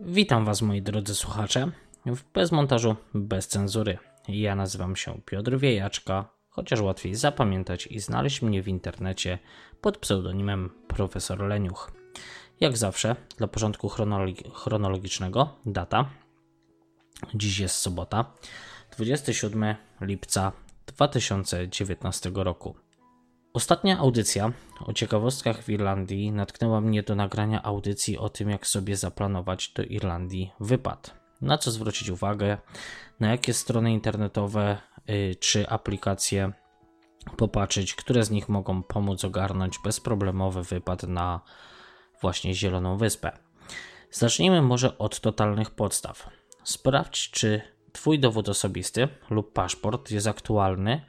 Witam Was, moi drodzy słuchacze, w Bez Montażu, Bez Cenzury. Ja nazywam się Piotr Wiejaczka, chociaż łatwiej zapamiętać i znaleźć mnie w internecie pod pseudonimem Profesor Leniuch. Jak zawsze, dla porządku chronologi chronologicznego, data. Dziś jest sobota, 27 lipca 2019 roku. Ostatnia audycja o ciekawostkach w Irlandii natknęła mnie do nagrania audycji o tym, jak sobie zaplanować do Irlandii wypad. Na co zwrócić uwagę, na jakie strony internetowe y, czy aplikacje popatrzeć, które z nich mogą pomóc ogarnąć bezproblemowy wypad na właśnie Zieloną Wyspę. Zacznijmy może od totalnych podstaw. Sprawdź, czy Twój dowód osobisty lub paszport jest aktualny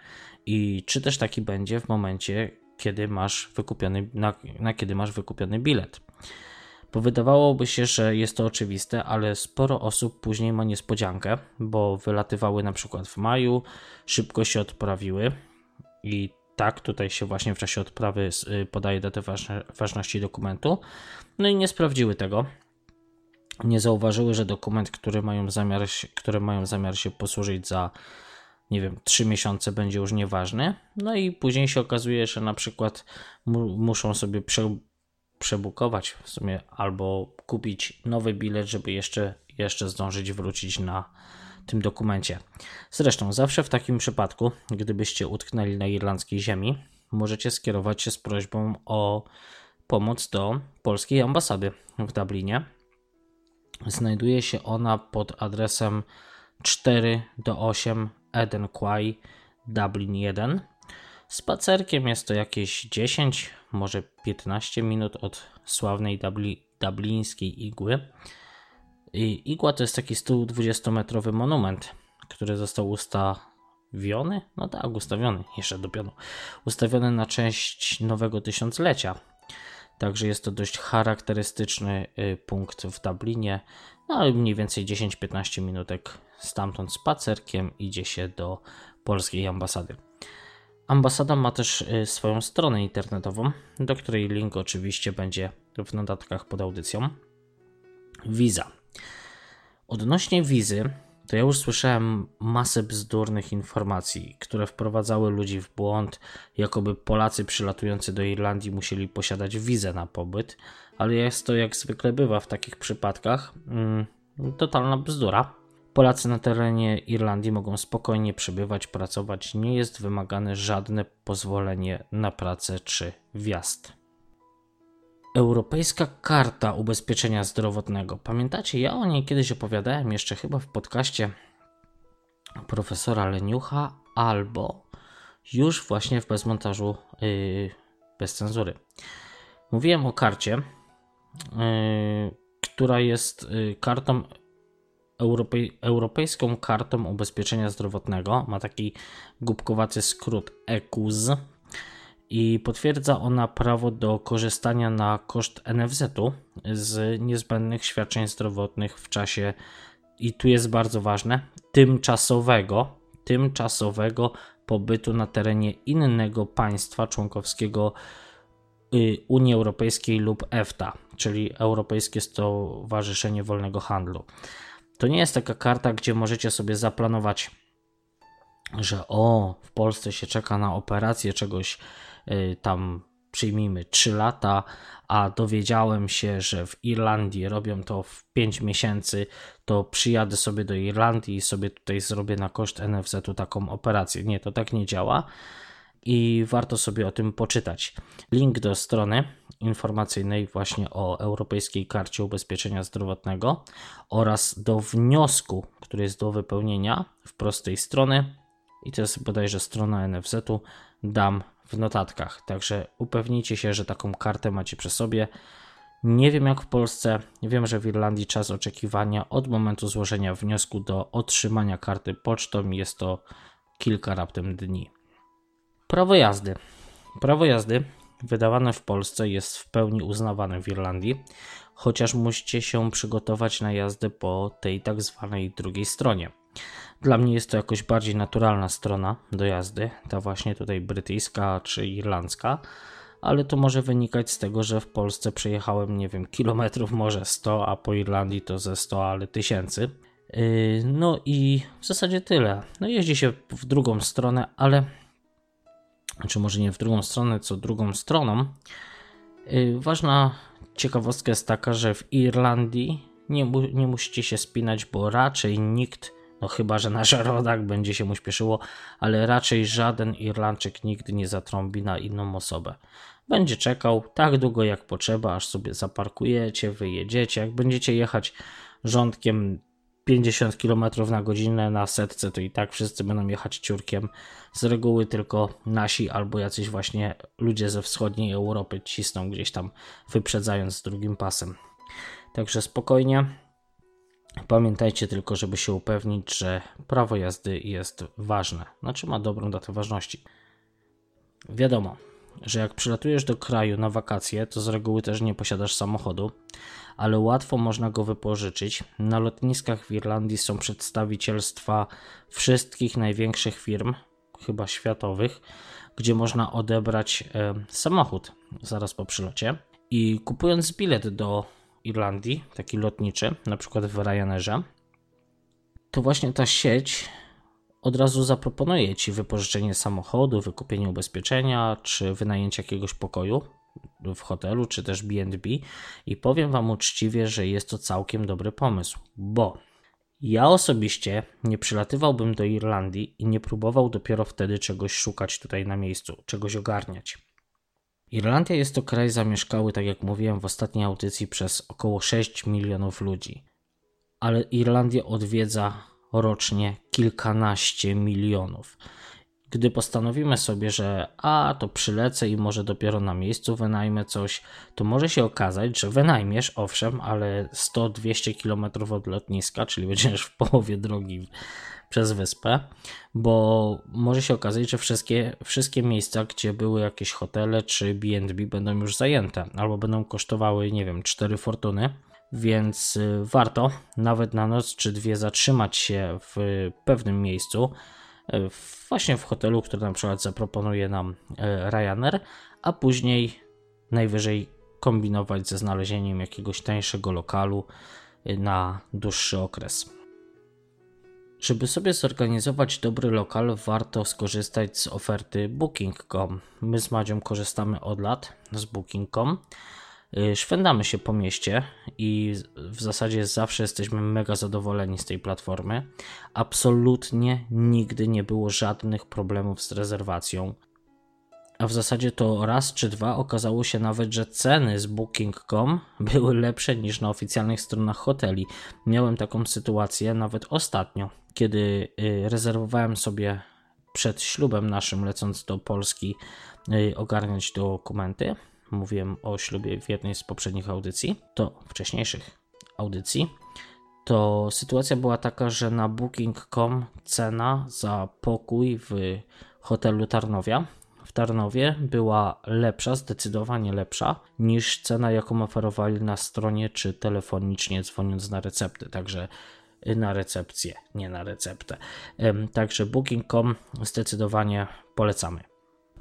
i czy też taki będzie w momencie, kiedy masz wykupiony, na, na kiedy masz wykupiony bilet. Bo wydawałoby się, że jest to oczywiste, ale sporo osób później ma niespodziankę, bo wylatywały na przykład w maju, szybko się odprawiły i tak, tutaj się właśnie w czasie odprawy y, podaje datę ważności dokumentu, no i nie sprawdziły tego. Nie zauważyły, że dokument, który mają zamiar, który mają zamiar się posłużyć za nie wiem, 3 miesiące będzie już nieważny. No i później się okazuje, że na przykład mu, muszą sobie prze, przebukować w sumie albo kupić nowy bilet, żeby jeszcze, jeszcze zdążyć wrócić na tym dokumencie. Zresztą zawsze w takim przypadku, gdybyście utknęli na irlandzkiej ziemi, możecie skierować się z prośbą o pomoc do polskiej ambasady w Dublinie. Znajduje się ona pod adresem 4 do 8 Eden Quay Dublin 1. Spacerkiem jest to jakieś 10, może 15 minut od sławnej dubli, dublińskiej igły. I igła to jest taki 120-metrowy monument, który został ustawiony, no tak, ustawiony, jeszcze dopiero, ustawiony na część nowego tysiąclecia. Także jest to dość charakterystyczny y, punkt w Dublinie. No mniej więcej 10-15 minutek stamtąd spacerkiem idzie się do polskiej ambasady. Ambasada ma też y, swoją stronę internetową, do której link oczywiście będzie w notatkach pod audycją. Wiza. Odnośnie wizy, to ja już słyszałem masę bzdurnych informacji, które wprowadzały ludzi w błąd, jakoby Polacy przylatujący do Irlandii musieli posiadać wizę na pobyt, ale jest to jak zwykle bywa w takich przypadkach mm, totalna bzdura. Polacy na terenie Irlandii mogą spokojnie przebywać, pracować, nie jest wymagane żadne pozwolenie na pracę czy wjazd. Europejska Karta Ubezpieczenia Zdrowotnego. Pamiętacie, ja o niej kiedyś opowiadałem jeszcze chyba w podcaście profesora Leniucha albo już właśnie w bezmontażu yy, bez cenzury. Mówiłem o karcie, yy, która jest yy, kartą Europej, Europejską Kartą Ubezpieczenia Zdrowotnego. Ma taki głupkowaty skrót ECUZ i potwierdza ona prawo do korzystania na koszt NFZ-u z niezbędnych świadczeń zdrowotnych w czasie, i tu jest bardzo ważne, tymczasowego, tymczasowego pobytu na terenie innego państwa członkowskiego y, Unii Europejskiej lub EFTA, czyli Europejskie Stowarzyszenie Wolnego Handlu. To nie jest taka karta, gdzie możecie sobie zaplanować, że o, w Polsce się czeka na operację czegoś Y, tam przyjmijmy 3 lata, a dowiedziałem się, że w Irlandii robią to w 5 miesięcy, to przyjadę sobie do Irlandii i sobie tutaj zrobię na koszt NFZ-u taką operację. Nie, to tak nie działa i warto sobie o tym poczytać. Link do strony informacyjnej właśnie o Europejskiej Karcie Ubezpieczenia Zdrowotnego oraz do wniosku, który jest do wypełnienia w prostej strony i to jest bodajże strona NFZ-u, dam w notatkach. Także upewnijcie się, że taką kartę macie przy sobie. Nie wiem jak w Polsce, wiem, że w Irlandii czas oczekiwania od momentu złożenia wniosku do otrzymania karty pocztą jest to kilka raptem dni. Prawo jazdy. Prawo jazdy wydawane w Polsce jest w pełni uznawane w Irlandii, chociaż musicie się przygotować na jazdę po tej tak zwanej drugiej stronie. Dla mnie jest to jakoś bardziej naturalna strona do jazdy, ta właśnie tutaj brytyjska czy irlandzka, ale to może wynikać z tego, że w Polsce przejechałem, nie wiem, kilometrów może 100, a po Irlandii to ze 100, ale tysięcy. Yy, no i w zasadzie tyle. No jeździ się w drugą stronę, ale czy może nie w drugą stronę, co drugą stroną. Yy, ważna ciekawostka jest taka, że w Irlandii nie, mu, nie musicie się spinać, bo raczej nikt, no chyba że nasz rodak będzie się mu śpieszyło, ale raczej żaden Irlandczyk nigdy nie zatrąbi na inną osobę. Będzie czekał tak długo jak potrzeba, aż sobie zaparkujecie, wyjedziecie. Jak będziecie jechać rządkiem 50 km na godzinę na setce, to i tak wszyscy będą jechać ciurkiem. Z reguły tylko nasi albo jacyś właśnie ludzie ze wschodniej Europy cisną gdzieś tam, wyprzedzając z drugim pasem. Także spokojnie. Pamiętajcie tylko, żeby się upewnić, że prawo jazdy jest ważne, znaczy ma dobrą datę ważności. Wiadomo, że jak przylatujesz do kraju na wakacje, to z reguły też nie posiadasz samochodu, ale łatwo można go wypożyczyć. Na lotniskach w Irlandii są przedstawicielstwa wszystkich największych firm, chyba światowych, gdzie można odebrać e, samochód zaraz po przylocie. I kupując bilet do Irlandii, taki lotniczy, na przykład w Ryanerze, to właśnie ta sieć od razu zaproponuje Ci wypożyczenie samochodu, wykupienie ubezpieczenia, czy wynajęcie jakiegoś pokoju w hotelu, czy też B&B i powiem Wam uczciwie, że jest to całkiem dobry pomysł, bo ja osobiście nie przylatywałbym do Irlandii i nie próbował dopiero wtedy czegoś szukać tutaj na miejscu, czegoś ogarniać. Irlandia jest to kraj zamieszkały, tak jak mówiłem w ostatniej audycji, przez około 6 milionów ludzi. Ale Irlandię odwiedza rocznie kilkanaście milionów. Gdy postanowimy sobie, że a to przylecę i może dopiero na miejscu wynajmę coś, to może się okazać, że wynajmiesz, owszem, ale 100-200 km od lotniska, czyli będziesz w połowie drogi przez wyspę, bo może się okazać, że wszystkie, wszystkie miejsca, gdzie były jakieś hotele czy BNB będą już zajęte, albo będą kosztowały, nie wiem, 4 fortuny, więc y, warto nawet na noc czy dwie zatrzymać się w pewnym miejscu, właśnie w hotelu, który na przykład zaproponuje nam y, Ryanair, a później najwyżej kombinować ze znalezieniem jakiegoś tańszego lokalu na dłuższy okres. Żeby sobie zorganizować dobry lokal, warto skorzystać z oferty Booking.com. My z Madzią korzystamy od lat z Booking.com. Y, szwendamy się po mieście i w zasadzie zawsze jesteśmy mega zadowoleni z tej platformy. Absolutnie nigdy nie było żadnych problemów z rezerwacją. A w zasadzie to raz czy dwa okazało się nawet, że ceny z Booking.com były lepsze niż na oficjalnych stronach hoteli. Miałem taką sytuację nawet ostatnio, kiedy y, rezerwowałem sobie przed ślubem naszym, lecąc do Polski, y, ogarniać dokumenty. Mówiłem o ślubie w jednej z poprzednich audycji, to wcześniejszych audycji. To sytuacja była taka, że na Booking.com cena za pokój w hotelu Tarnowia w Tarnowie była lepsza, zdecydowanie lepsza niż cena, jaką oferowali na stronie czy telefonicznie dzwoniąc na recepty. Także y, na recepcję, nie na receptę. Także Booking.com zdecydowanie polecamy.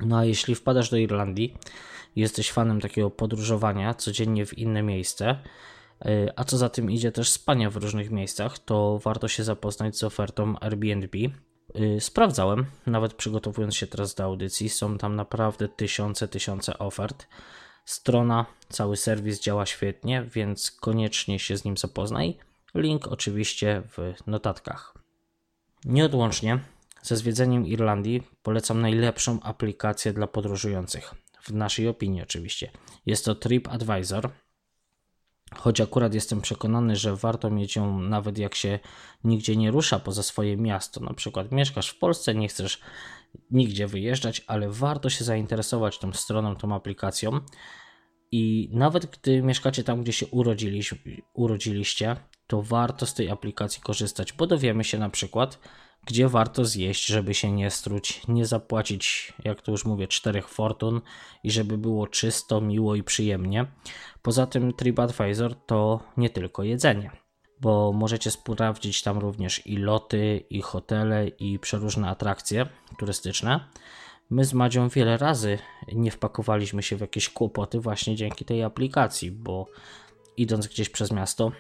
No a jeśli wpadasz do Irlandii, jesteś fanem takiego podróżowania codziennie w inne miejsce, y, a co za tym idzie też spania w różnych miejscach, to warto się zapoznać z ofertą Airbnb. Y, sprawdzałem, nawet przygotowując się teraz do audycji, są tam naprawdę tysiące, tysiące ofert. Strona, cały serwis działa świetnie, więc koniecznie się z nim zapoznaj. Link oczywiście w notatkach. Nieodłącznie ze zwiedzeniem Irlandii polecam najlepszą aplikację dla podróżujących. W naszej opinii, oczywiście. Jest to TripAdvisor Choć akurat jestem przekonany, że warto mieć ją nawet jak się nigdzie nie rusza poza swoje miasto. Na przykład mieszkasz w Polsce, nie chcesz nigdzie wyjeżdżać, ale warto się zainteresować tą stroną, tą aplikacją. I nawet gdy mieszkacie tam, gdzie się urodziliście, to warto z tej aplikacji korzystać, bo dowiemy się na przykład, gdzie warto zjeść, żeby się nie struć, nie zapłacić, jak to już mówię, czterech fortun i żeby było czysto, miło i przyjemnie. Poza tym TripAdvisor to nie tylko jedzenie, bo możecie sprawdzić tam również i loty, i hotele, i przeróżne atrakcje turystyczne. My z Madzią wiele razy nie wpakowaliśmy się w jakieś kłopoty właśnie dzięki tej aplikacji, bo idąc gdzieś przez miasto,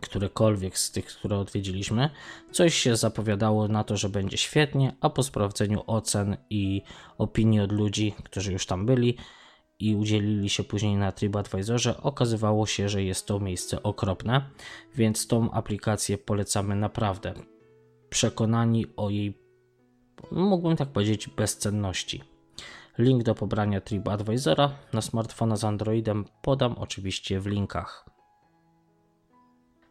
którekolwiek z tych, które odwiedziliśmy, coś się zapowiadało na to, że będzie świetnie, a po sprawdzeniu ocen i opinii od ludzi, którzy już tam byli i udzielili się później na TripAdvisorze, okazywało się, że jest to miejsce okropne, więc tą aplikację polecamy naprawdę. Przekonani o jej, mógłbym tak powiedzieć, bezcenności. Link do pobrania TripAdvisora na smartfona z Androidem podam oczywiście w linkach.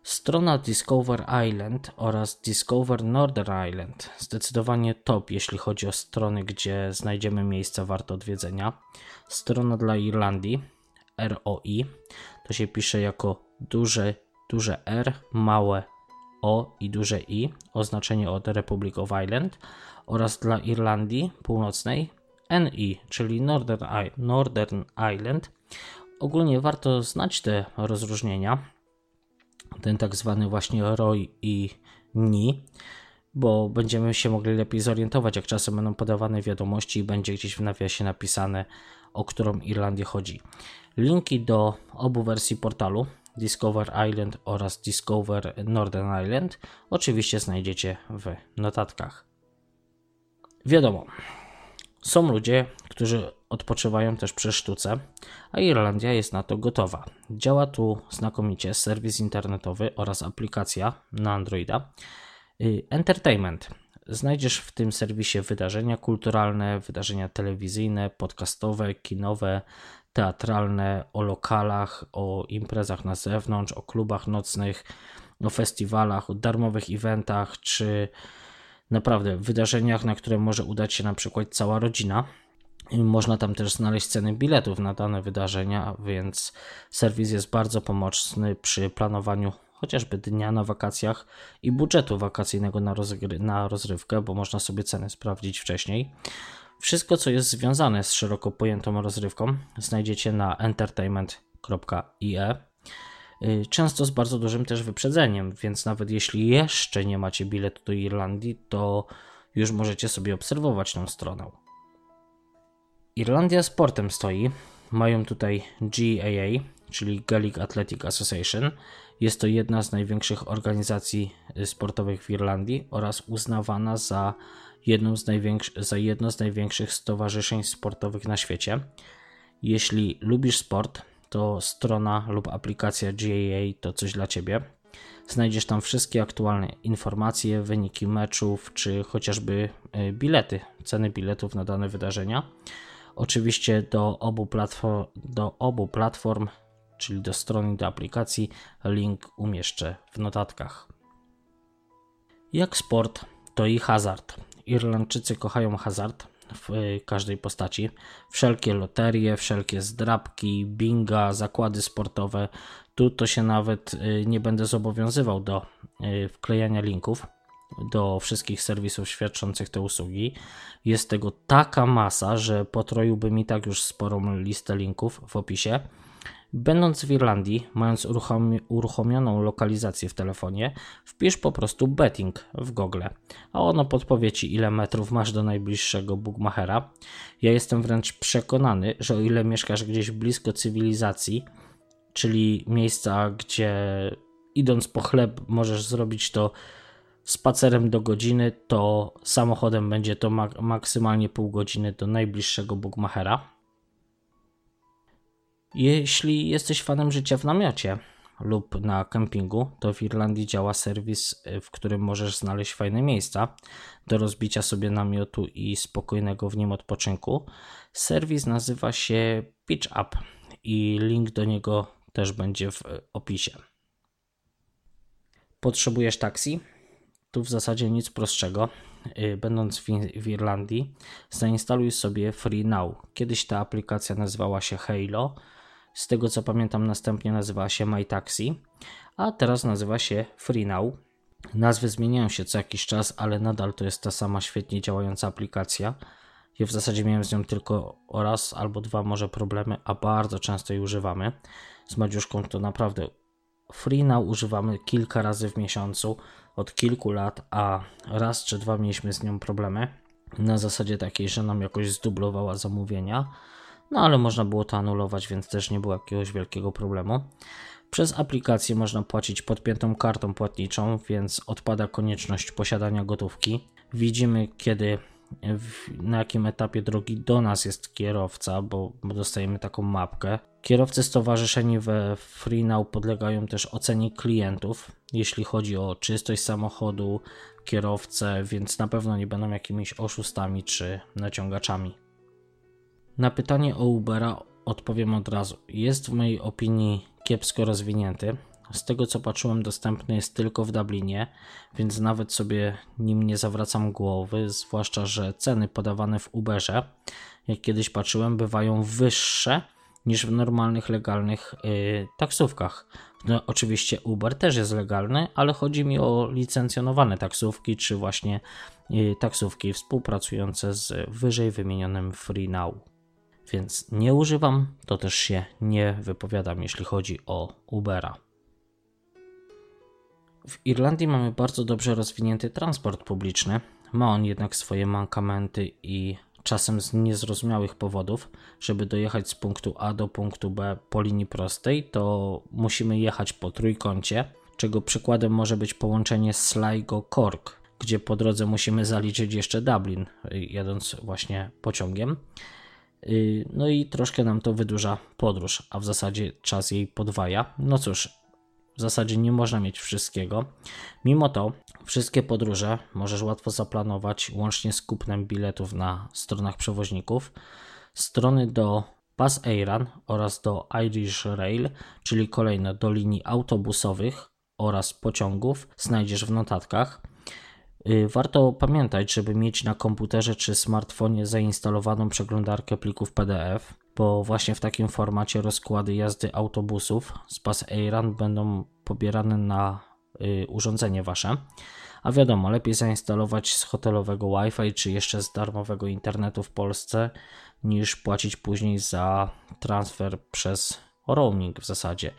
Strona Discover Island oraz Discover Northern Island. Zdecydowanie top, jeśli chodzi o strony, gdzie znajdziemy miejsca warte odwiedzenia. Strona dla Irlandii ROI to się pisze jako duże, duże R, małe O i duże I, oznaczenie od Republic of Ireland oraz dla Irlandii Północnej NI, czyli Northern, Northern. Ogólnie warto znać te rozróżnienia ten tak zwany właśnie ROI i NI, bo będziemy się mogli lepiej zorientować, jak czasem będą podawane wiadomości i będzie gdzieś w nawiasie napisane, o którą Irlandię chodzi. Linki do obu wersji portalu Discover Island oraz Discover Northern Island oczywiście znajdziecie w notatkach. Wiadomo, są ludzie, którzy odpoczywają też przy sztuce, a Irlandia jest na to gotowa. Działa tu znakomicie serwis internetowy oraz aplikacja na Androida. Y, entertainment. Znajdziesz w tym serwisie wydarzenia kulturalne, wydarzenia telewizyjne, podcastowe, kinowe, teatralne, o lokalach, o imprezach na zewnątrz, o klubach nocnych, o festiwalach, o darmowych eventach, czy naprawdę wydarzeniach, na które może udać się na przykład cała rodzina. Można tam też znaleźć ceny biletów na dane wydarzenia, więc serwis jest bardzo pomocny przy planowaniu chociażby dnia na wakacjach i budżetu wakacyjnego na, rozgry- na rozrywkę, bo można sobie ceny sprawdzić wcześniej. Wszystko, co jest związane z szeroko pojętą rozrywką, znajdziecie na entertainment.ie. Y, często z bardzo dużym też wyprzedzeniem, więc nawet jeśli jeszcze nie macie biletu do Irlandii, to już możecie sobie obserwować tą stronę. Irlandia sportem stoi. Mają tutaj GAA, czyli Gaelic Athletic Association. Jest to jedna z największych organizacji sportowych w Irlandii oraz uznawana za, jedną z za jedno z największych stowarzyszeń sportowych na świecie. Jeśli lubisz sport, to strona lub aplikacja GAA to coś dla Ciebie. Znajdziesz tam wszystkie aktualne informacje, wyniki meczów, czy chociażby y, bilety, ceny biletów na dane wydarzenia. Oczywiście do obu, platform, do obu platform, czyli do strony do aplikacji, link umieszczę w notatkach. Jak sport, to i hazard. Irlandczycy kochają hazard w każdej postaci. Wszelkie loterie, wszelkie zdrabki, binga, zakłady sportowe. Tu to się nawet y, nie będę zobowiązywał do y, wklejania linków do wszystkich serwisów świadczących te usługi. Jest tego taka masa, że potroiłby mi tak już sporą listę linków w opisie. Będąc w Irlandii, mając uruchomioną lokalizację w telefonie, wpisz po prostu betting w Google, a ono podpowie ci ile metrów masz do najbliższego bookmachera. Ja jestem wręcz przekonany, że o ile mieszkasz gdzieś blisko cywilizacji, czyli miejsca, gdzie idąc po chleb możesz zrobić to spacerem do godziny, to samochodem będzie to mak maksymalnie pół godziny do najbliższego bookmachera. Jeśli jesteś fanem życia w namiocie lub na kempingu, to w Irlandii działa serwis, w którym możesz znaleźć fajne miejsca do rozbicia sobie namiotu i spokojnego w nim odpoczynku. Serwis nazywa się Pitch Up i link do niego też będzie w opisie. Potrzebujesz taksi? Tu w zasadzie nic prostszego. Y, będąc w, Irlandii, zainstaluj sobie Free Now. Kiedyś ta aplikacja nazywała się Halo. Z tego co pamiętam, następnie nazywała się My Taxi, a teraz nazywa się Free Now. Nazwy zmieniają się co jakiś czas, ale nadal to jest ta sama świetnie działająca aplikacja. Ja w zasadzie miałem z nią tylko raz albo dwa może problemy, a bardzo często jej używamy. Z Madziuszką to naprawdę Free Now używamy kilka razy w miesiącu od kilku lat, a raz czy dwa mieliśmy z nią problemy. na zasadzie takiej, że nam jakoś zdublowała zamówienia. No ale można było to anulować, więc też nie było jakiegoś wielkiego problemu. Przez aplikację można płacić podpiętą kartą płatniczą, więc odpada konieczność posiadania gotówki. Widzimy, kiedy na jakim etapie drogi do nas jest kierowca, bo, bo dostajemy taką mapkę. Kierowcy stowarzyszeni we FreeNow podlegają też ocenie klientów, jeśli chodzi o czystość samochodu, kierowcę, więc na pewno nie będą jakimiś oszustami czy naciągaczami. Na pytanie o Ubera odpowiem od razu. Jest w mojej opinii kiepsko rozwinięty. Z tego co patrzyłem, dostępny jest tylko w Dublinie, więc nawet sobie nim nie zawracam głowy, zwłaszcza, że ceny podawane w Uberze, jak kiedyś patrzyłem, bywają wyższe niż w normalnych, legalnych yy, taksówkach. No, oczywiście Uber też jest legalny, ale chodzi mi o licencjonowane taksówki, czy właśnie yy, taksówki współpracujące z wyżej wymienionym FreeNow. Więc nie używam, to też się nie wypowiadam, jeśli chodzi o Ubera. W Irlandii mamy bardzo dobrze rozwinięty transport publiczny. Ma on jednak swoje mankamenty i czasem z niezrozumiałych powodów, żeby dojechać z punktu A do punktu B po linii prostej, to musimy jechać po trójkącie, czego przykładem może być połączenie Sligo-Cork, gdzie po drodze musimy zaliczyć jeszcze Dublin, jadąc właśnie pociągiem. Y, no i troszkę nam to wydłuża podróż, a w zasadzie czas jej podwaja. No cóż, w zasadzie nie można mieć wszystkiego. Mimo to wszystkie podróże możesz łatwo zaplanować łącznie z kupnem biletów na stronach przewoźników. Strony do Bus Airan oraz do Irish Rail, czyli kolejne do linii autobusowych oraz pociągów, znajdziesz w notatkach. Y, warto pamiętać, żeby mieć na komputerze czy smartfonie zainstalowaną przeglądarkę plików PDF, bo właśnie w takim formacie rozkłady jazdy autobusów z Bus Airan będą pobierane na y, urządzenie wasze. A wiadomo, lepiej zainstalować z hotelowego Wi-Fi czy jeszcze z darmowego internetu w Polsce, niż płacić później za transfer przez roaming w zasadzie.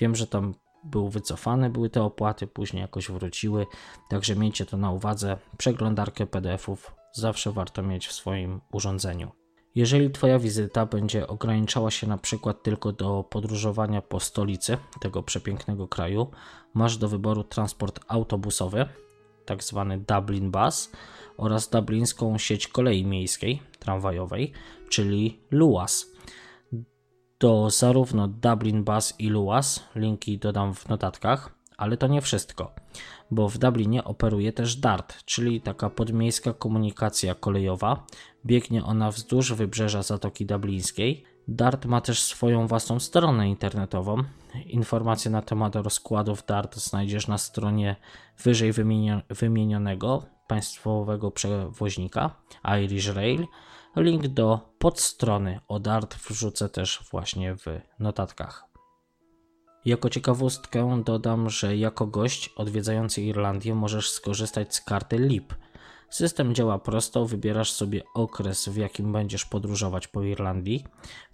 Wiem, że tam był wycofany, były te opłaty, później jakoś wróciły, także miejcie to na uwadze. Przeglądarkę PDF-ów zawsze warto mieć w swoim urządzeniu. Jeżeli Twoja wizyta będzie ograniczała się na przykład tylko do podróżowania po stolicy tego przepięknego kraju, masz do wyboru transport autobusowy, tak zwany Dublin Bus, oraz dublińską sieć kolei miejskiej, tramwajowej, czyli LUAS. Do zarówno Dublin Bus i Luas, linki dodam w notatkach, ale to nie wszystko, bo w Dublinie operuje też DART, czyli taka podmiejska komunikacja kolejowa. Biegnie ona wzdłuż wybrzeża Zatoki Dublińskiej. DART ma też swoją własną stronę internetową. Informacje na temat rozkładów DART znajdziesz na stronie wyżej wymienionego państwowego przewoźnika Irish Rail Link do podstrony od Art wrzucę też właśnie w notatkach. Jako ciekawostkę dodam, że jako gość odwiedzający Irlandię możesz skorzystać z karty LIP. System działa prosto, wybierasz sobie okres, w jakim będziesz podróżować po Irlandii,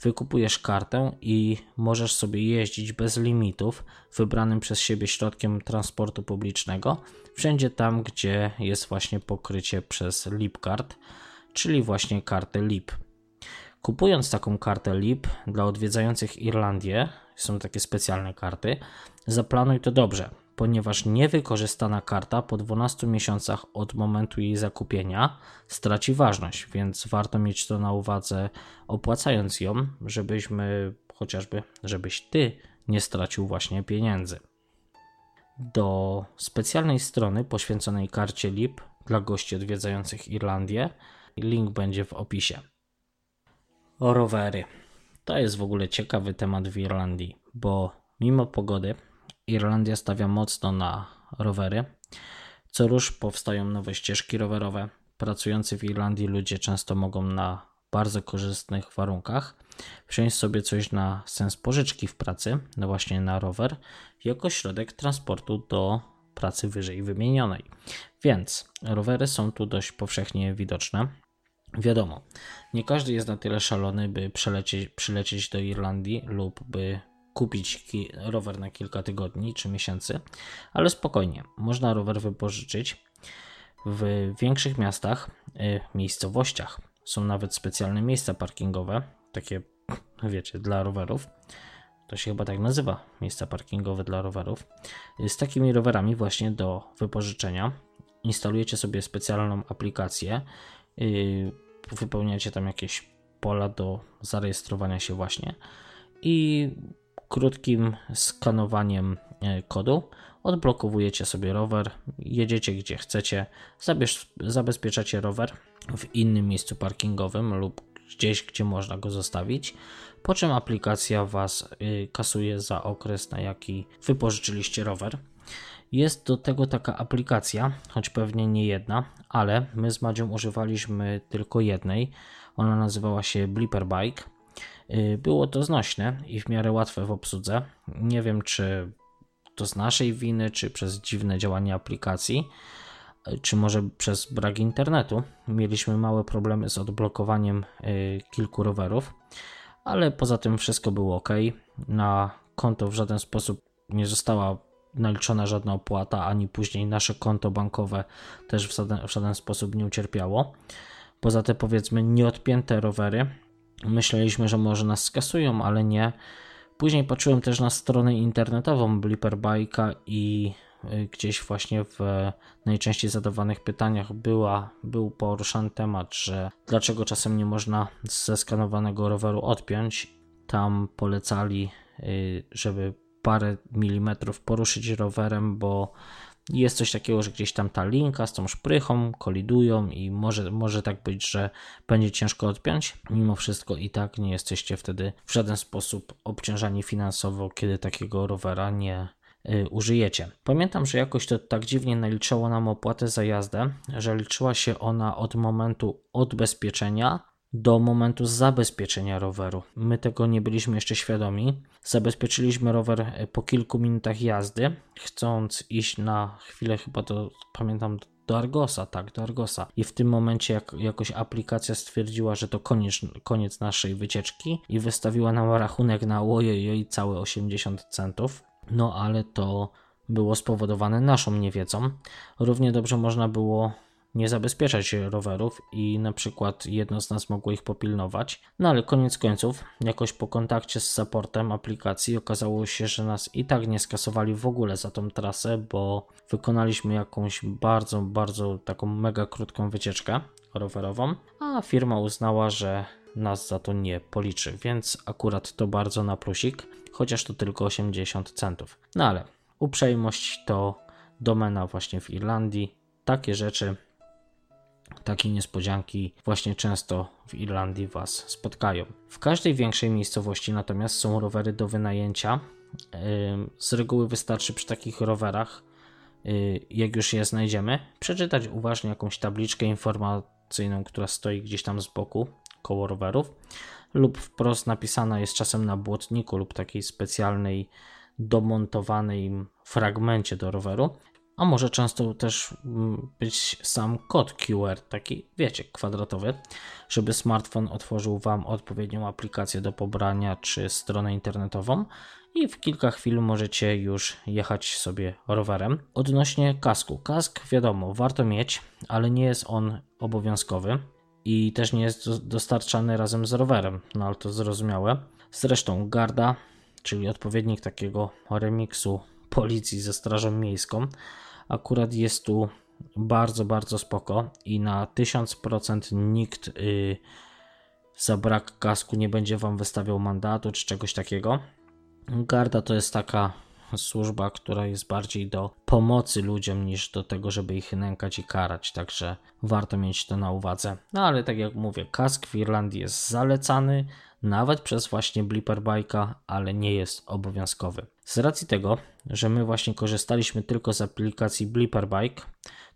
wykupujesz kartę i możesz sobie jeździć bez limitów wybranym przez siebie środkiem transportu publicznego, wszędzie tam, gdzie jest właśnie pokrycie przez LipCard czyli właśnie kartę LIP. Kupując taką kartę LIP dla odwiedzających Irlandię, są takie specjalne karty, zaplanuj to dobrze, ponieważ niewykorzystana karta po 12 miesiącach od momentu jej zakupienia straci ważność, więc warto mieć to na uwadze opłacając ją, żebyśmy chociażby, żebyś ty nie stracił właśnie pieniędzy. Do specjalnej strony poświęconej karcie LIP dla gości odwiedzających Irlandię Link będzie w opisie. O rowery. To jest w ogóle ciekawy temat w Irlandii, bo mimo pogody Irlandia stawia mocno na rowery. Co rusz powstają nowe ścieżki rowerowe. Pracujący w Irlandii ludzie często mogą na bardzo korzystnych warunkach wziąć sobie coś na sens pożyczki w pracy, no właśnie na rower, jako środek transportu do pracy wyżej wymienionej. Więc rowery są tu dość powszechnie widoczne. Wiadomo, nie każdy jest na tyle szalony, by przelecieć, przylecieć do Irlandii lub by kupić rower na kilka tygodni czy miesięcy, ale spokojnie, można rower wypożyczyć. W większych miastach, y, miejscowościach są nawet specjalne miejsca parkingowe, takie wiecie, dla rowerów. To się chyba tak nazywa, miejsca parkingowe dla rowerów. Z takimi rowerami właśnie do wypożyczenia instalujecie sobie specjalną aplikację, wypełniacie tam jakieś pola do zarejestrowania się właśnie i krótkim skanowaniem yy, kodu odblokowujecie sobie rower, jedziecie gdzie chcecie, zabezpieczacie rower w innym miejscu parkingowym lub gdzieś, gdzie można go zostawić, po czym aplikacja Was yy, kasuje za okres, na jaki wypożyczyliście rower. Jest do tego taka aplikacja, choć pewnie nie jedna, ale my z Madzią używaliśmy tylko jednej. Ona nazywała się Blipper Bike. Y, było to znośne i w miarę łatwe w obsłudze. Nie wiem, czy to z naszej winy, czy przez dziwne działanie aplikacji, y, czy może przez brak internetu. Mieliśmy małe problemy z odblokowaniem y, kilku rowerów, ale poza tym wszystko było ok. Na konto w żaden sposób nie została naliczona żadna opłata, ani później nasze konto bankowe też w żaden, w żaden sposób nie ucierpiało. Poza te powiedzmy nieodpięte rowery, myśleliśmy, że może nas skasują, ale nie. Później patrzyłem też na stronę internetową Blipper Bike'a i y, gdzieś właśnie w najczęściej zadawanych pytaniach była, był poruszany temat, że dlaczego czasem nie można ze skanowanego roweru odpiąć. Tam polecali, y, żeby parę milimetrów poruszyć rowerem, bo jest coś takiego, że gdzieś tam ta linka z tą szprychą kolidują i może, może tak być, że będzie ciężko odpiąć. Mimo wszystko i tak nie jesteście wtedy w żaden sposób obciążani finansowo, kiedy takiego rowera nie y, użyjecie. Pamiętam, że jakoś to tak dziwnie naliczało nam opłatę za jazdę, że liczyła się ona od momentu odbezpieczenia do momentu zabezpieczenia roweru. My tego nie byliśmy jeszcze świadomi. Zabezpieczyliśmy rower e, po kilku minutach jazdy, chcąc iść na chwilę, chyba to pamiętam, do Argosa, tak, do Argosa. I w tym momencie jak, jakoś aplikacja stwierdziła, że to koniec, koniec naszej wycieczki i wystawiła nam rachunek na ojojoj całe 80 centów. No ale to było spowodowane naszą niewiedzą. Równie dobrze można było nie zabezpieczać rowerów i na przykład jedno z nas mogło ich popilnować. No ale koniec końców, jakoś po kontakcie z supportem aplikacji okazało się, że nas i tak nie skasowali w ogóle za tą trasę, bo wykonaliśmy jakąś bardzo, bardzo taką mega krótką wycieczkę rowerową, a firma uznała, że nas za to nie policzy, więc akurat to bardzo na plusik, chociaż to tylko 80 centów. No ale uprzejmość to domena właśnie w Irlandii. Takie rzeczy takie niespodzianki właśnie często w Irlandii Was spotkają. W każdej większej miejscowości natomiast są rowery do wynajęcia. Z reguły wystarczy przy takich rowerach, y, jak już je znajdziemy, przeczytać uważnie jakąś tabliczkę informacyjną, która stoi gdzieś tam z boku koło rowerów, lub wprost napisana jest czasem na błotniku lub takiej specjalnej domontowanej fragmencie do roweru a może często też mm, być sam kod QR, taki wiecie, kwadratowy, żeby smartfon otworzył Wam odpowiednią aplikację do pobrania czy stronę internetową i w kilka chwil możecie już jechać sobie rowerem. Odnośnie kasku. Kask wiadomo, warto mieć, ale nie jest on obowiązkowy i też nie jest dostarczany razem z rowerem, no ale to zrozumiałe. Zresztą Garda, czyli odpowiednik takiego remiksu policji ze Strażą Miejską, akurat jest tu bardzo, bardzo spoko i na 1000% nikt yy, za brak kasku nie będzie Wam wystawiał mandatu czy czegoś takiego. Garda to jest taka służba, która jest bardziej do pomocy ludziom niż do tego, żeby ich nękać i karać, także warto mieć to na uwadze. No ale tak jak mówię, kask w Irlandii jest zalecany, nawet przez właśnie Blipper Bike'a, ale nie jest obowiązkowy. Z racji tego, że my właśnie korzystaliśmy tylko z aplikacji Blipper Bike,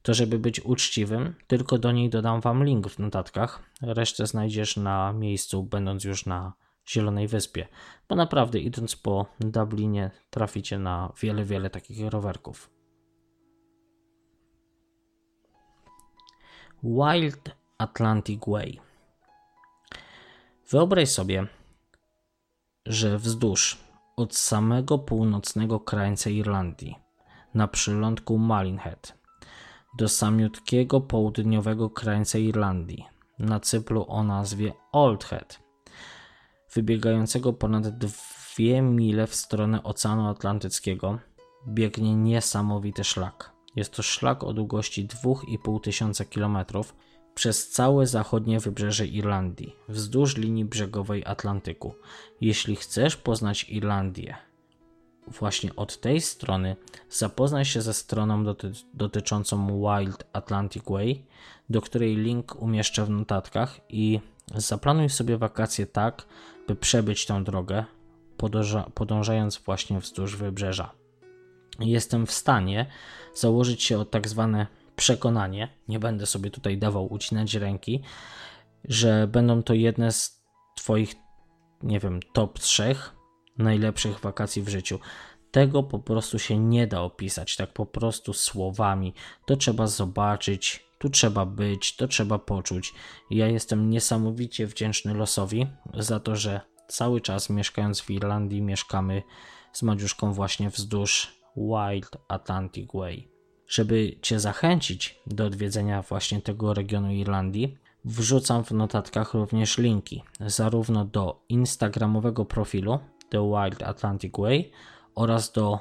to żeby być uczciwym, tylko do niej dodam Wam link w notatkach. Resztę znajdziesz na miejscu, będąc już na Zielonej Wyspie, bo naprawdę idąc po Dublinie traficie na wiele, wiele takich rowerków. Wild Atlantic Way. Wyobraź sobie, że wzdłuż od samego północnego krańca Irlandii, na przylądku Malinhead, do samiutkiego południowego krańca Irlandii, na cyplu o nazwie Old Head, wybiegającego ponad dwie mile w stronę Oceanu Atlantyckiego, biegnie niesamowity szlak. Jest to szlak o długości 2,5 tysiąca kilometrów przez całe zachodnie wybrzeże Irlandii, wzdłuż linii brzegowej Atlantyku. Jeśli chcesz poznać Irlandię, właśnie od tej strony zapoznaj się ze stroną doty dotyczącą Wild Atlantic Way, do której link umieszczę w notatkach i zaplanuj sobie wakacje tak, by przebyć tę drogę, podążając właśnie wzdłuż wybrzeża. Jestem w stanie założyć się o tak zwane przekonanie, nie będę sobie tutaj dawał ucinać ręki, że będą to jedne z Twoich, nie wiem, top 3 najlepszych wakacji w życiu. Tego po prostu się nie da opisać, tak po prostu słowami. To trzeba zobaczyć, tu trzeba być, to trzeba poczuć. Ja jestem niesamowicie wdzięczny losowi za to, że cały czas mieszkając w Irlandii mieszkamy z Madziuszką właśnie wzdłuż Wild Atlantic Way. Żeby Cię zachęcić do odwiedzenia właśnie tego regionu Irlandii, wrzucam w notatkach również linki zarówno do instagramowego profilu The Wild Atlantic Way oraz do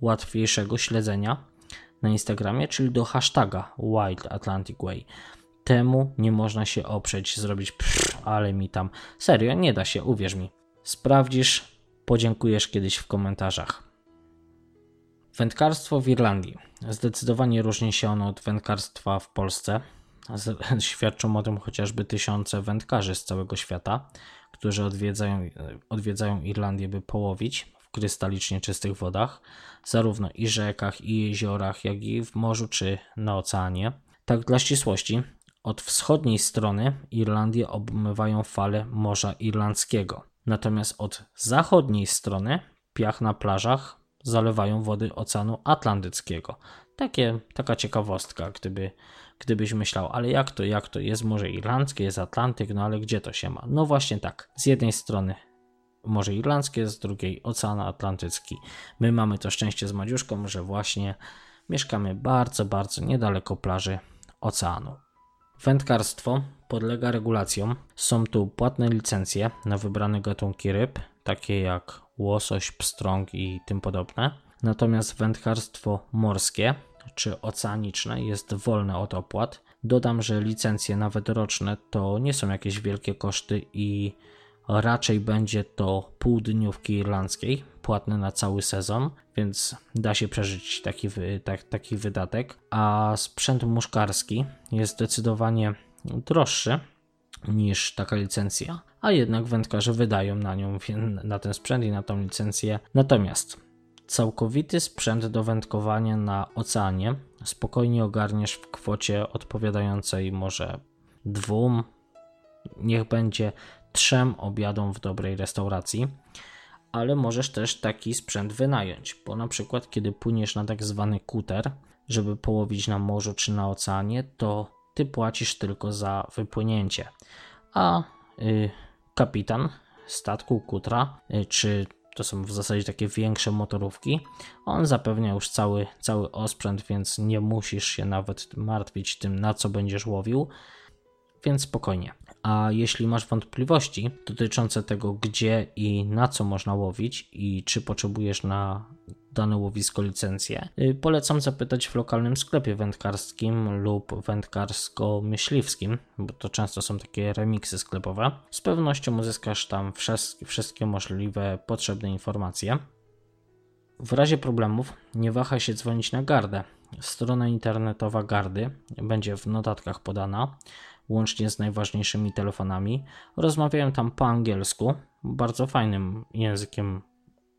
łatwiejszego śledzenia na Instagramie, czyli do hashtaga Wild Atlantic Way. Temu nie można się oprzeć, zrobić pff, ale mi tam. Serio, nie da się, uwierz mi. Sprawdzisz, podziękujesz kiedyś w komentarzach. Wędkarstwo w Irlandii. Zdecydowanie różni się ono od wędkarstwa w Polsce. Świadczą o tym chociażby tysiące wędkarzy z całego świata, którzy odwiedzają, odwiedzają Irlandię, by połowić w krystalicznie czystych wodach, zarówno i rzekach, i jeziorach, jak i w morzu czy na oceanie. Tak dla ścisłości, od wschodniej strony Irlandię obmywają fale Morza Irlandzkiego, natomiast od zachodniej strony piach na plażach zalewają wody Oceanu Atlantyckiego. Takie, taka ciekawostka, gdyby, gdybyś myślał, ale jak to, jak to, jest Morze Irlandzkie, jest Atlantyk, no ale gdzie to się ma? No właśnie tak, z jednej strony Morze Irlandzkie, z drugiej Ocean Atlantycki. My mamy to szczęście z Madziuszką, że właśnie mieszkamy bardzo, bardzo niedaleko plaży oceanu. Wędkarstwo podlega regulacjom. Są tu płatne licencje na wybrane gatunki ryb, takie jak łosoś, pstrąg i tym podobne. Natomiast wędkarstwo morskie czy oceaniczne jest wolne od opłat. Dodam, że licencje nawet roczne to nie są jakieś wielkie koszty i raczej będzie to pół dniówki irlandzkiej, płatne na cały sezon, więc da się przeżyć taki, tak, taki wydatek. A sprzęt muszkarski jest zdecydowanie droższy niż taka licencja, a jednak wędkarze wydają na nią, na ten sprzęt i na tą licencję. Natomiast całkowity sprzęt do wędkowania na oceanie spokojnie ogarniesz w kwocie odpowiadającej może dwóm, niech będzie trzem obiadom w dobrej restauracji, ale możesz też taki sprzęt wynająć, bo na przykład kiedy płyniesz na tak zwany kuter, żeby połowić na morzu czy na oceanie, to ty płacisz tylko za wypłynięcie, a y, kapitan statku kutra, y, czy to są w zasadzie takie większe motorówki, on zapewnia już cały, cały osprzęt, więc nie musisz się nawet martwić tym, na co będziesz łowił, więc spokojnie. A jeśli masz wątpliwości dotyczące tego, gdzie i na co można łowić i czy potrzebujesz na dane łowisko licencję, y, polecam zapytać w lokalnym sklepie wędkarskim lub wędkarsko-myśliwskim, bo to często są takie remiksy sklepowe. Z pewnością uzyskasz tam wszystkie możliwe potrzebne informacje. W razie problemów nie wahaj się dzwonić na gardę. Strona internetowa gardy będzie w notatkach podana łącznie z najważniejszymi telefonami. Rozmawiają tam po angielsku, bardzo fajnym językiem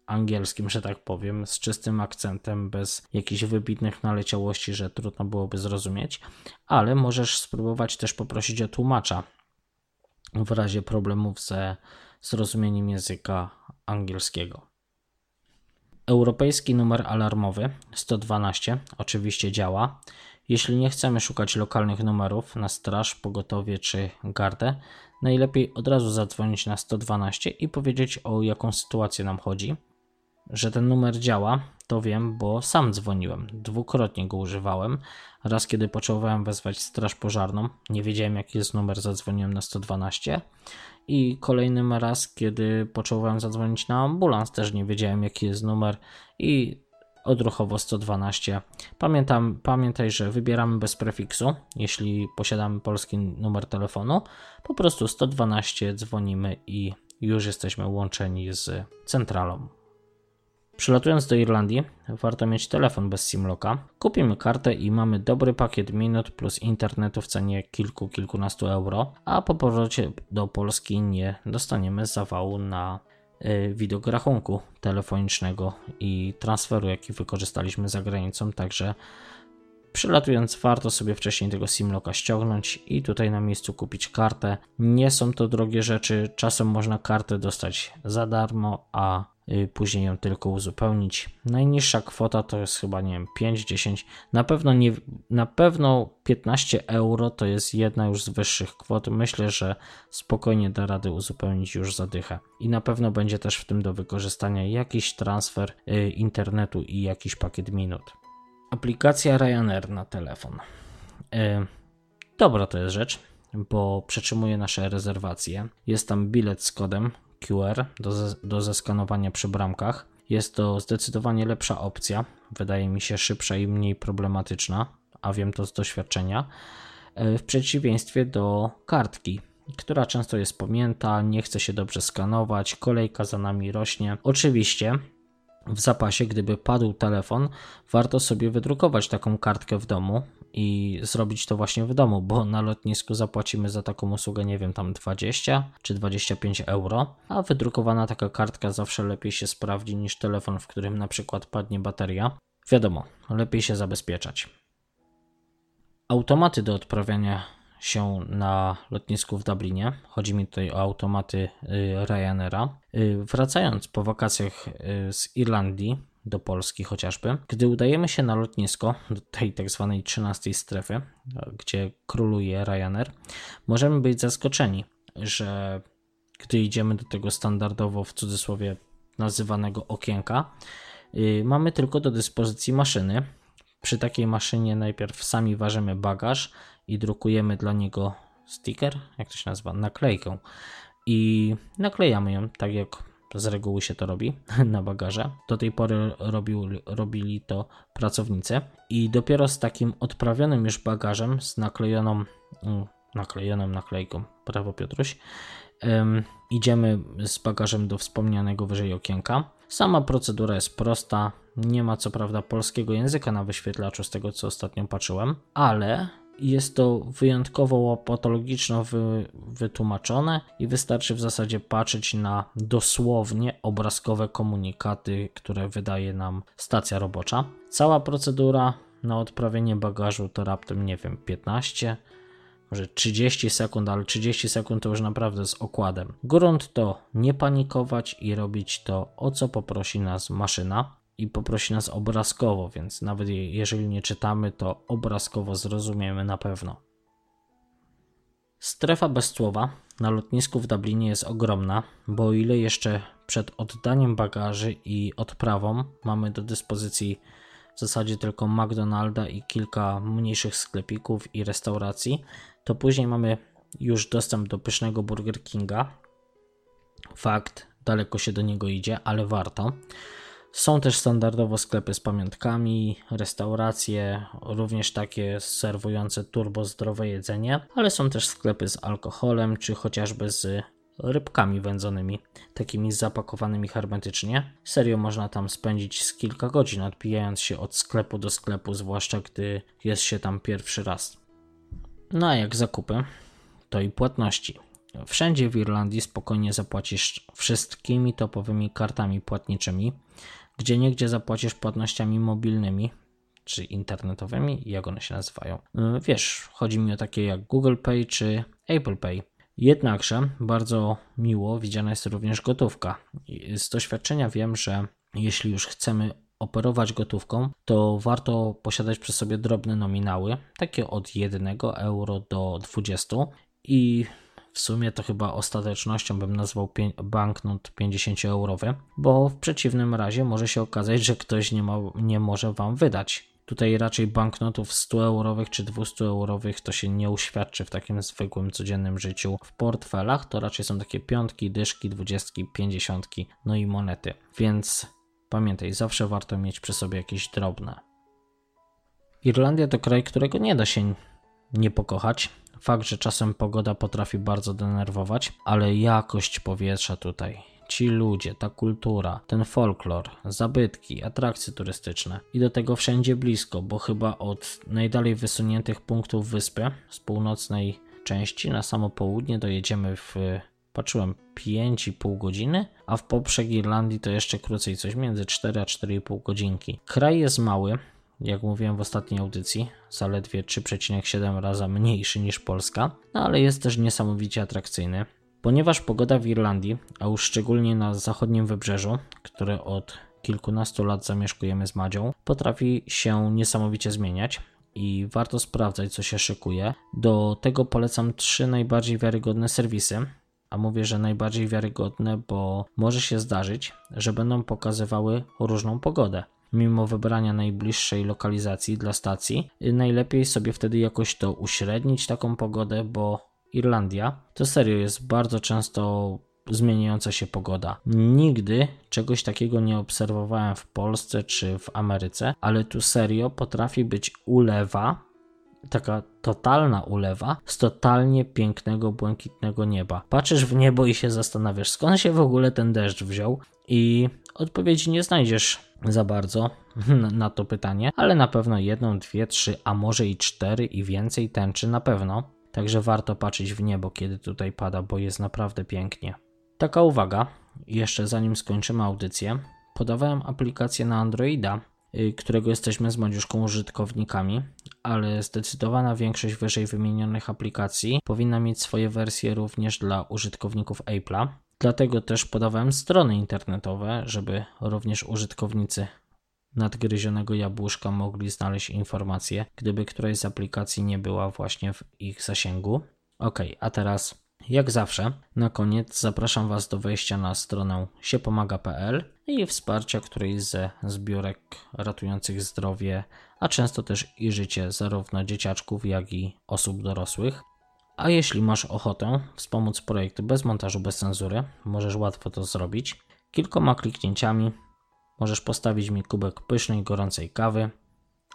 angielskim, że tak powiem, z czystym akcentem, bez jakichś wybitnych naleciałości, że trudno byłoby zrozumieć, ale możesz spróbować też poprosić o tłumacza w razie problemów ze zrozumieniem języka angielskiego. Europejski numer alarmowy 112 oczywiście działa. Jeśli nie chcemy szukać lokalnych numerów na straż, pogotowie czy gardę, najlepiej od razu zadzwonić na 112 i powiedzieć o jaką sytuację nam chodzi. Że ten numer działa, To wiem, bo sam dzwoniłem. Dwukrotnie go używałem. Raz, kiedy potrzebowałem wezwać straż pożarną, nie wiedziałem jaki jest numer, zadzwoniłem na 112. I kolejnym raz, kiedy potrzebowałem zadzwonić na ambulans, też nie wiedziałem jaki jest numer i odruchowo 112. Pamiętam, pamiętaj, że wybieramy bez prefiksu, jeśli posiadamy polski numer telefonu. Po prostu 112 dzwonimy i już jesteśmy łączeni z centralą. Przylatując do Irlandii, warto mieć telefon bez SIM-locka. Kupimy kartę i mamy dobry pakiet minut plus internetu w cenie kilku, kilkunastu euro, a po powrocie do Polski nie dostaniemy zawału na widok rachunku telefonicznego i transferu, jaki wykorzystaliśmy za granicą, także Przylatując, warto sobie wcześniej tego SIM-locka ściągnąć i tutaj na miejscu kupić kartę. Nie są to drogie rzeczy, czasem można kartę dostać za darmo, a y, później ją tylko uzupełnić. Najniższa kwota to jest chyba, nie wiem, 5-10, na pewno nie, na pewno 15 euro to jest jedna już z wyższych kwot. Myślę, że spokojnie da rady uzupełnić już zadychę. I na pewno będzie też w tym do wykorzystania jakiś transfer y, internetu i jakiś pakiet minut. Aplikacja Ryanair na telefon. E, dobra to jest rzecz, bo przetrzymuje nasze rezerwacje. Jest tam bilet z kodem QR do, do zeskanowania przy bramkach. Jest to zdecydowanie lepsza opcja. Wydaje mi się szybsza i mniej problematyczna, a wiem to z doświadczenia. E, w przeciwieństwie do kartki, która często jest pamięta, nie chce się dobrze skanować, kolejka za nami rośnie. Oczywiście w zapasie, gdyby padł telefon, warto sobie wydrukować taką kartkę w domu i zrobić to właśnie w domu, bo na lotnisku zapłacimy za taką usługę, nie wiem, tam 20 czy 25 euro, a wydrukowana taka kartka zawsze lepiej się sprawdzi niż telefon, w którym na przykład padnie bateria. Wiadomo, lepiej się zabezpieczać. Automaty do odprawiania się na lotnisku w Dublinie. Chodzi mi tutaj o automaty y, Ryanaira. Y, wracając po wakacjach y, z Irlandii do Polski chociażby, gdy udajemy się na lotnisko do tej tak zwanej 13 strefy, gdzie króluje Ryanair, możemy być zaskoczeni, że gdy idziemy do tego standardowo w cudzysłowie nazywanego okienka, mamy tylko do dyspozycji maszyny. Przy takiej maszynie najpierw sami ważymy bagaż, i drukujemy dla niego sticker, jak to się nazywa, naklejkę i naklejamy ją tak jak z reguły się to robi na bagaże. Do tej pory robił, robili to pracownicy i dopiero z takim odprawionym już bagażem, z naklejoną, mm, naklejoną naklejką, prawo Piotruś, idziemy z bagażem do wspomnianego wyżej okienka. Sama procedura jest prosta, nie ma co prawda polskiego języka na wyświetlaczu z tego co ostatnio patrzyłem, ale jest to wyjątkowo łopatologiczno wy, wytłumaczone i wystarczy w zasadzie patrzeć na dosłownie obrazkowe komunikaty, które wydaje nam stacja robocza. Cała procedura na odprawienie bagażu to raptem, nie wiem, 15, może 30 sekund, ale 30 sekund to już naprawdę z okładem. Grunt to nie panikować i robić to, o co poprosi nas maszyna i poprosi nas obrazkowo, więc nawet jeżeli nie czytamy, to obrazkowo zrozumiemy na pewno. Strefa bez słowa na lotnisku w Dublinie jest ogromna, bo o ile jeszcze przed oddaniem bagaży i odprawą mamy do dyspozycji w zasadzie tylko McDonalda i kilka mniejszych sklepików i restauracji, to później mamy już dostęp do pysznego Burger Kinga. Fakt, daleko się do niego idzie, ale warto. Są też standardowo sklepy z pamiątkami, restauracje, również takie serwujące turbo zdrowe jedzenie, ale są też sklepy z alkoholem, czy chociażby z rybkami wędzonymi, takimi zapakowanymi hermetycznie. Serio można tam spędzić z kilka godzin, odpijając się od sklepu do sklepu, zwłaszcza gdy jest się tam pierwszy raz. No a jak zakupy, to i płatności. Wszędzie w Irlandii spokojnie zapłacisz wszystkimi topowymi kartami płatniczymi, gdzie niegdzie zapłacisz płatnościami mobilnymi czy internetowymi, jak one się nazywają. E, wiesz, chodzi mi o takie jak Google Pay czy Apple Pay. Jednakże bardzo miło widziana jest również gotówka. Z doświadczenia wiem, że jeśli już chcemy operować gotówką, to warto posiadać przy sobie drobne nominały, takie od 1 euro do 20 i w sumie to chyba ostatecznością bym nazwał banknot 50-eurowy, bo w przeciwnym razie może się okazać, że ktoś nie, ma, nie może wam wydać. Tutaj raczej banknotów 100-eurowych czy 200-eurowych to się nie uświadczy w takim zwykłym, codziennym życiu. W portfelach to raczej są takie piątki, dyszki, dwudziestki, pięćdziesiątki, no i monety. Więc pamiętaj, zawsze warto mieć przy sobie jakieś drobne. Irlandia to kraj, którego nie da się nie pokochać. Fakt, że czasem pogoda potrafi bardzo denerwować, ale jakość powietrza tutaj, ci ludzie, ta kultura, ten folklor, zabytki, atrakcje turystyczne i do tego wszędzie blisko, bo chyba od najdalej wysuniętych punktów wyspy z północnej części na samo południe dojedziemy w patrzyłem 5,5 godziny, a w poprzek Irlandii to jeszcze krócej, coś między 4 a 4,5 godzinki. Kraj jest mały, jak mówiłem w ostatniej audycji, zaledwie 3,7 razy mniejszy niż Polska, no ale jest też niesamowicie atrakcyjny. Ponieważ pogoda w Irlandii, a już szczególnie na zachodnim wybrzeżu, które od kilkunastu lat zamieszkujemy z Madzią, potrafi się niesamowicie zmieniać i warto sprawdzać, co się szykuje. Do tego polecam trzy najbardziej wiarygodne serwisy. A mówię, że najbardziej wiarygodne, bo może się zdarzyć, że będą pokazywały różną pogodę mimo wybrania najbliższej lokalizacji dla stacji, najlepiej sobie wtedy jakoś to uśrednić taką pogodę, bo Irlandia to serio jest bardzo często zmieniająca się pogoda. Nigdy czegoś takiego nie obserwowałem w Polsce czy w Ameryce, ale tu serio potrafi być ulewa, taka totalna ulewa z totalnie pięknego, błękitnego nieba. Patrzysz w niebo i się zastanawiasz, skąd się w ogóle ten deszcz wziął, i odpowiedzi nie znajdziesz za bardzo na to pytanie, ale na pewno jedną, dwie, trzy, a może i cztery i więcej tęczy na pewno. Także warto patrzeć w niebo, kiedy tutaj pada, bo jest naprawdę pięknie. Taka uwaga, jeszcze zanim skończymy audycję, podawałem aplikację na Androida, y, którego jesteśmy z Madziuszką użytkownikami, ale zdecydowana większość wyżej wymienionych aplikacji powinna mieć swoje wersje również dla użytkowników Apple'a. Dlatego też podawałem strony internetowe, żeby również użytkownicy nadgryzionego jabłuszka mogli znaleźć informacje, gdyby któraś z aplikacji nie była właśnie w ich zasięgu. Ok, a teraz jak zawsze, na koniec zapraszam Was do wejścia na stronę siepomaga.pl i wsparcia którejś ze zbiórek ratujących zdrowie, a często też i życie zarówno dzieciaczków, jak i osób dorosłych. A jeśli masz ochotę wspomóc projekt bez montażu, bez cenzury, możesz łatwo to zrobić. Kilkoma kliknięciami możesz postawić mi kubek pysznej, gorącej kawy.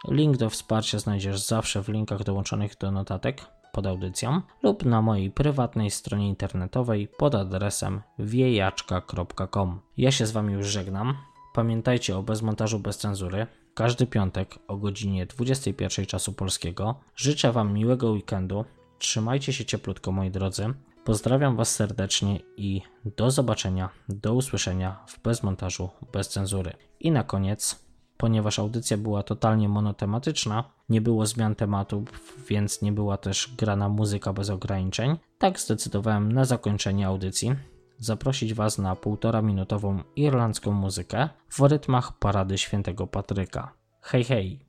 Link do wsparcia znajdziesz zawsze w linkach dołączonych do notatek pod audycją lub na mojej prywatnej stronie internetowej pod adresem wiejaczka.com. Ja się z Wami już żegnam. Pamiętajcie o bezmontażu bez cenzury. Każdy piątek o godzinie 21 czasu polskiego. Życzę Wam miłego weekendu. Trzymajcie się cieplutko, moi drodzy. Pozdrawiam Was serdecznie i do zobaczenia, do usłyszenia w bezmontażu, bez cenzury. I na koniec, ponieważ audycja była totalnie monotematyczna, nie było zmian tematów, więc nie była też grana muzyka bez ograniczeń, tak zdecydowałem na zakończenie audycji zaprosić Was na półtora minutową irlandzką muzykę w rytmach parady świętego Patryka. Hej, hej!